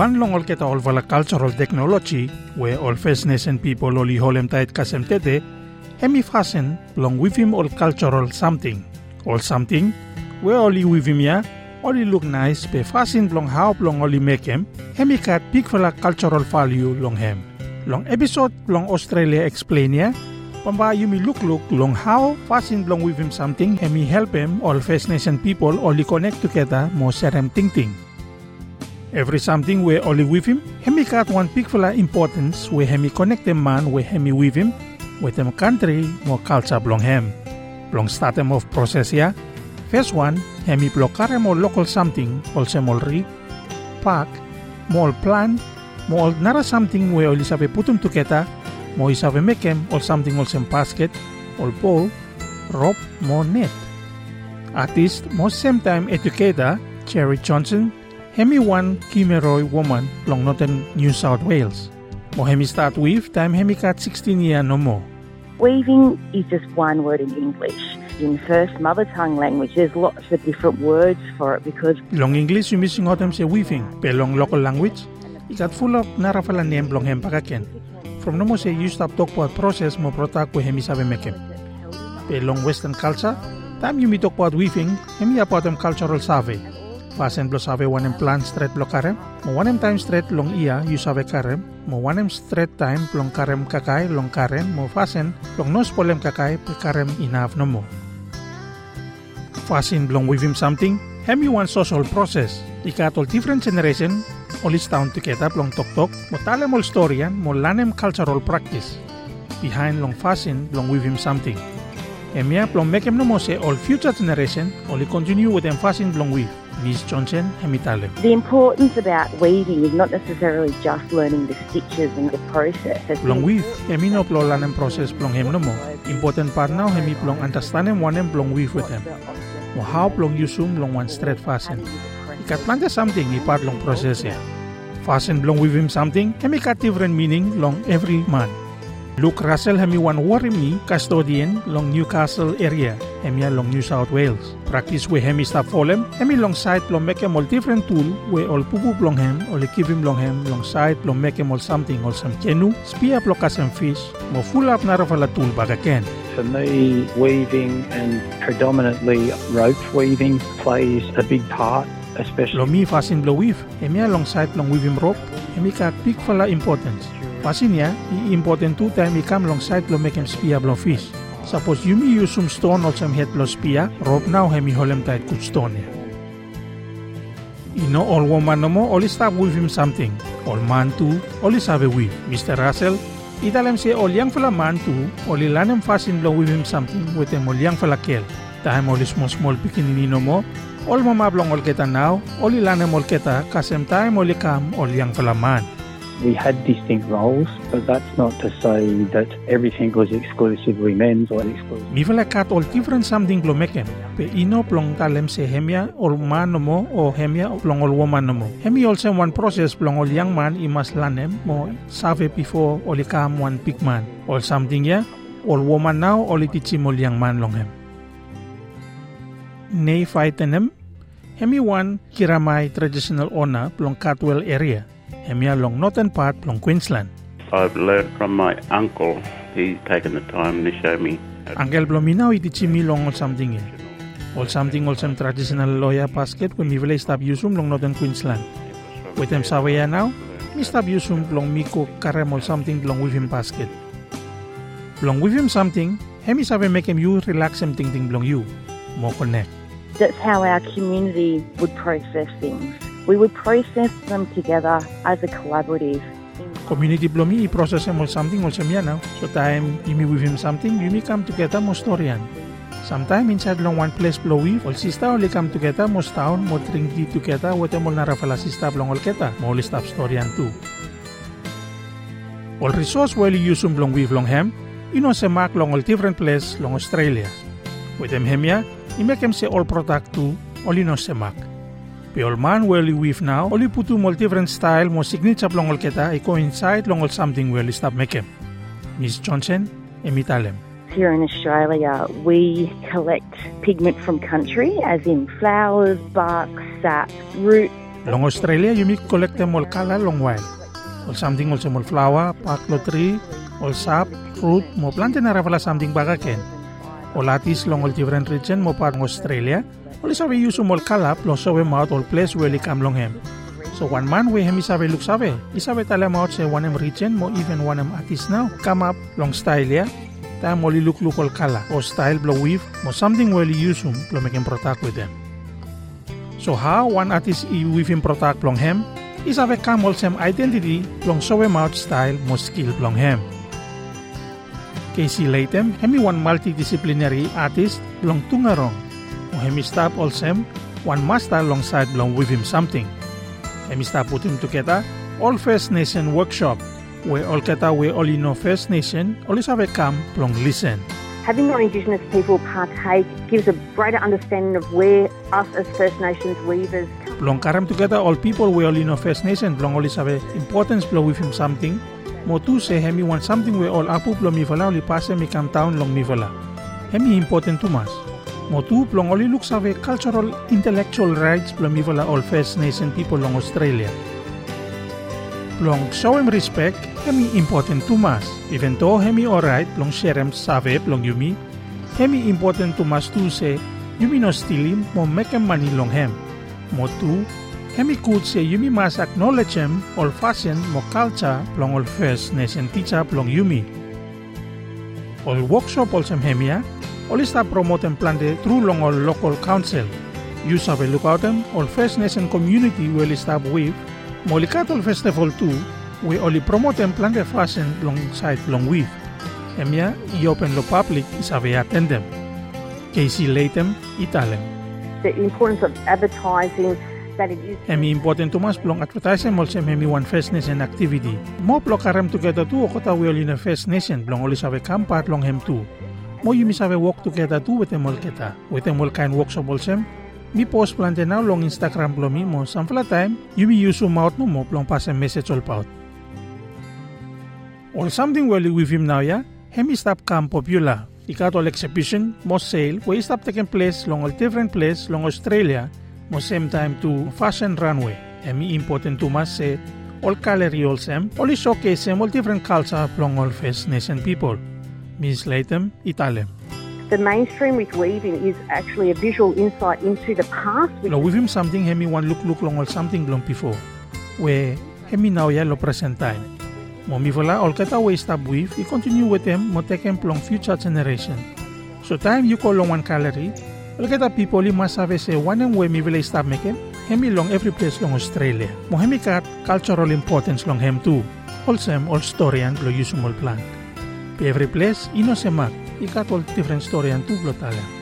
One long ol keta ol vala cultural technology where all First Nation people oli holem tait kasem tete hemi fasen long with him all cultural something. All something where oli with him ya oli look nice pe fasin long how long make him hemi kat big vala cultural value long hem. Long episode long Australia explain ya Pamba yumi look look long how fasin long with him something hemi help him all First Nation people only connect together mo serem ting ting. Every something we only with him, hemi got one fella importance we hemi connect them man we hemi with him, with them country mo culture blong him. Belong start them of process ya. First one, hemi blokare mo local something, also mo rig, pack, mo plan, mo nara something we only sabe put them together, mo isabe make him or something also basket, or pole, rope, mo net. Artist, mo same time educator, Cherry Johnson, Hemi one Gomeroi woman long Northern New South Wales. Mo hemi start with time hemi kat 16 year no more. Weaving is just one word in English. In first mother tongue language, there's lots of different words for it because Long English you missing autumn say weaving, pe long local language, ikat full of narafala name long hem pakaken. From no mo say you stop talk about process mo protak ko hemi sabe mekem. Pe long western culture, time you mi talk about weaving, hemi about them cultural survey. Fasen blo sabe wanem plan straight blo karem, mo wanem time straight long iya you sabe karem, mo wanem straight time long karem kakay long karem mo fasen long nos polem kakay pe karem enough no mo. Fasin blong with him something, hemi one social process. Ikatol different generation, olis town together long tok tok, mo talem ol storyan, mo lanem cultural practice. Behind long fasin blong with him something. Emia plong mekem no mo se all future generation, oli continue with fasin blong with. Miss Johnson, hemi talem. the importance about weaving is not necessarily just learning the stitches and the process. Plong with, hemi no plo lanem process plong hem no mo. Important part now hemi plong understandem wanem plong with with them. Mo how plong yusum long one straight fasin. Ikat planta something ipat long process ya. Fasten belong with him something, hemi kat different meaning long every man. Luke Russell hemi Worimi custodian long Newcastle area, hemi long New South Wales. Practice we hemi stop folem, hemi long side long make him all different tool we all pupu long hem or give him long hem long side long make all something or some canoe, spear block some fish, mo full up narafala tool baga ken. For me, weaving and predominantly rope weaving plays a big part, especially Lo mi fasin blow weave, hemi long side long weave him rope, hemi kat big fala importance. Fasin ya, i important two time i come long side lo make him spear blow fish. Suppose use some stone or some head blow spear, rope now hemi holem tight good stone ya. You know all woman no mo, only stop with him something. All man too, only sabe weave. Mr. Russell, italem se all young fella man too, only lanem fasin blow with him something with him all young fella kel. Tahem only small small pikinini no mo, all mamablong ol kita now, all ilanem ol kita, kasem time ol ikam ol young fella man. We had distinct roles, but that's not to say that everything was exclusively men's or exclusively. Mi fela kat all different something blo mekem. Pe ino plong talem se hemia ol man no mo o hemia plong ol woman no mo. Hemi also one process plong ol young man imas lanem mo save before ol ikam one big man. All something ya, ol woman now ol itichim ol young man long hem. Nei fighten hemi one Girramay traditional ona plong Cardwell area. Hemia long northern part plong Queensland. I've learned from my uncle. He's taken the time to show me. how to Angel Blominaw iti mi long ol something eh. Ol something ol some traditional loya basket when mi vela stop yusum long northern Queensland. With them sawaya now, mi stop yusum long miko karem ol something long with him basket. Long with him something, hemi sabe make him you relax him ting ting long you. Mo connect. That's how our community would process things. We would process them together as a collaborative. Community blomi i-process him ol something ol semya now. So time you me with him something, you me come together mo storyan. Sometime inside long one place blow with, ol sista only come together mo town mo drink tea together with them ol narafala sista long ol keta, mo ol stop storyan too. Ol resource well use um long with long hem, you know se mak long ol different place long Australia. With them hem ya, i make him say all product too, ol you know se mak. Pe ol man well you now, ol you put um all different style mo signature long ol keta, i coincide long ol something well stop make. Miss Johnson, emitalem. Here in Australia, we collect pigment from country, as in flowers, bark, sap, root, Long Australia, you may collect them all kala long while. All something also more flower, paklo tree, all sap, fruit, mo plante na ravala something bagaken. All atis long all different region mo part Australia, all isabe use mo kala, plus sawe maut all place where come long hem. So one man we hem isabe look sabe, isabe tala maut say one em region mo even one em artist now come up long style ya. Ta mo li look look all kala or style blow weave mo something well use um blow make him protect with them. So how one artist i weave him protect long hem is have a camel sem identity long him out style mo skill long hem. Casey Latham, hemi one multidisciplinary artist long tungarong. Mo hemi stop all sem one master alongside long with him something. Hemi stop put him together all First Nation workshop where all keta where all know First Nation a come long listen. Having non-Indigenous people partake gives a greater understanding of where us as First Nations weavers come Long karam together all people we all know First Nation long always have importance blow with him something. Mo tu say hemi want something we all apu blow mi vala only pass mi come town long mi vala. Hemi important to mas. Mo tu plong only looks have cultural intellectual rights blow mi vala all First Nation people long Australia. Plong show him respect hemi important to mas. Even though hemi alright plong share him save plong yumi. Hemi important to mas tu say yumi no steal mo make him money long hem. Mo tu hemi could say yumi mas acknowledge him all fashion mo culture plong all First Nation teacher plong yumi. All workshop all sem hemia, ah. All start promote and plan the through long local council. You have a look out them all First Nation community will start with Molikatol Festival too, we only promote and plan the fashion alongside long with. Emia, i open lo public is ave attend them. Casey Latham, Italem. the importance of advertising that it is Emi important tumas plong advertising mol sem hemi one First Nation activity. Mo plo karam together tu okota we oli na First Nation plong oli save kampat long hem tu. Mo yumi save work together tu with mol keta. With mol kain workshop mol sem. Mi post plante now long Instagram plong mi mo samfla time yumi use out no mo plong pass a message all paut. Or something well with him now ya. Hemi stop kam popular. Ikat all exhibition, mo sale, we stop taking place long all different place long Australia mo same time to fashion runway. Emi important to mas say all gallery all sem, all showcase eh, all different culture plong all First Nation people. Miss Latham, Italem. the mainstream with weaving is actually a visual insight into the past Lo with him something hemi one look look long all something long before. Where hemi now ya lo present time. Mo mi vola all kata way stop with, i continue with them mo take them plong future generation. So time you call long one gallery, all kata people i must have say one and way mi vila stop making, hemi long every place long Australia. Mo hemi kat cultural importance long hem too. All sem all story and lo use all plan. Every place ino semak, ikat all different story and tu blotala.